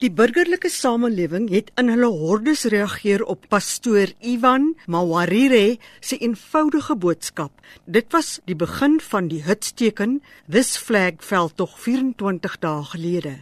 Die burgerlike samelewing het in hulle hordes reageer op pastoor Ivan Mawarire se eenvoudige boodskap. Dit was die begin van die hitsteken This Flag veldtog 24 dae gelede.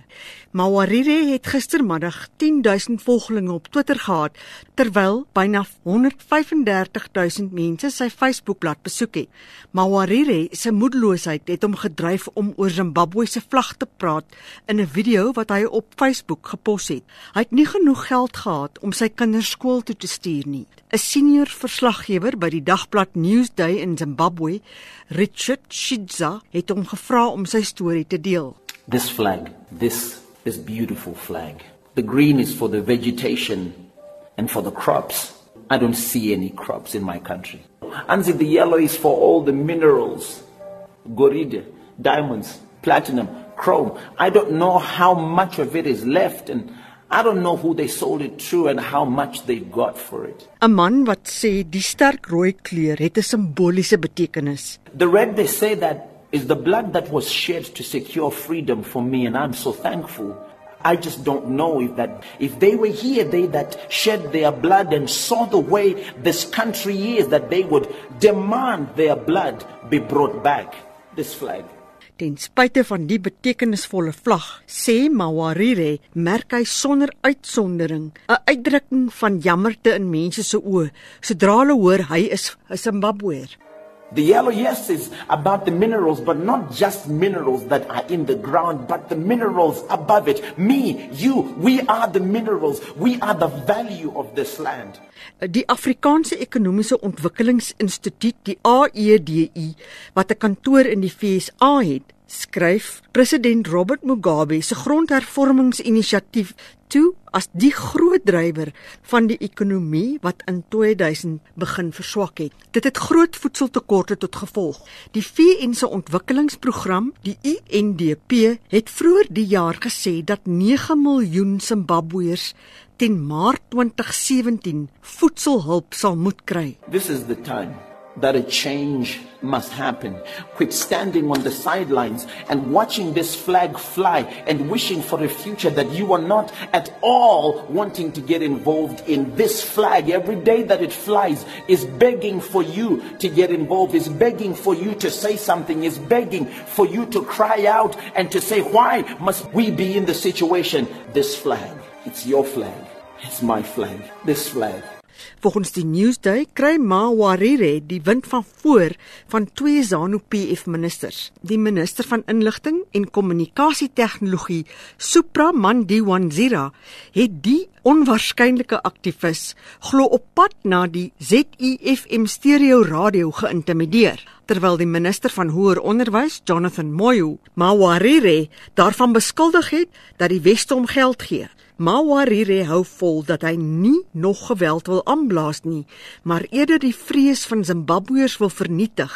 Mawarire het gistermiddag 10000 volgelinge op Twitter gehad terwyl byna 135000 mense sy Facebookblad besoek het. Mawarire se moedeloosheid het hom gedryf om oor Zimbabwe se vlag te praat in 'n video wat hy op Facebook gepos het. Hy het nie genoeg geld gehad om sy kinders skool toe te stuur nie. 'n Senior verslaggewer by die dagblad Newsday in Zimbabwe, Richard Shidza, het hom gevra om sy storie te deel. This flag, this is beautiful flag. The green is for the vegetation and for the crops. I don't see any crops in my country. And the yellow is for all the minerals. Goride, diamonds, platinum, chrome. I don't know how much of it is left and I don't know who they sold it to and how much they got for it. 'n Man wat sê die sterk rooi kleur het 'n simboliese betekenis. The red they say that is the blood that was shed to secure freedom for me and I'm so thankful. I just don't know if that if they were here they that shed their blood and saw the way this country is that they would demand their blood be brought back this flag Ten spyte van die betekenisvolle vlag, sê Mawarire, merk hy sonder uitsondering 'n uitdrukking van jammerte in mense se oë sodra hulle hoor hy is 'n Zimbabweër. The yellow, yes, is about the minerals, but not just minerals that are in the ground, but the minerals above it. Me, you, we are the minerals. We are the value of this land. Die Afrikaanse Ekonomiese Ontwikkelingsinstituut, die AEDI, wat 'n kantoor in die FSA het, skryf president Robert Mugabe se grondhervormingsinisiatief toe as die groot drywer van die ekonomie wat in 2000 begin verswak het. Dit het groot voedseltekorte tot gevolg. Die VN se ontwikkelingsprogram, die UNDP, het vroeër die jaar gesê dat 9 miljoen Zimbabweërs teen Maart 2017 voedselhulp sal moet kry. This is the time that a change must happen. Quit standing on the sidelines and watching this flag fly and wishing for a future that you are not at all wanting to get involved in. This flag, every day that it flies, is begging for you to get involved, is begging for you to say something, is begging for you to cry out and to say, Why must we be in the situation? This flag, it's your flag, it's my flag, this flag. Volgens die Newsday kry Mawarire die wind van voor van twee ZANU-PF ministers. Die minister van inligting en kommunikasietegnologie, Supra Mandiwanzira, het die onwaarskynlike aktivis glo op pad na die ZIFM stereo radio geïntimideer terwyl die minister van hoër onderwys Jonathan Moyo Mawarire daarvan beskuldig het dat die weste hom geld gee Mawarire hou vol dat hy nie nog geweld wil aanblaas nie, maar eerder die vrees van Zimbabweërs wil vernietig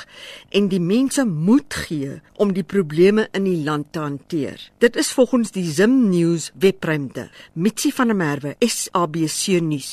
en die mense moed gee om die probleme in die land te hanteer. Dit is volgens die Zim News webruimte. Mitsi van der Merwe, SABC nuus.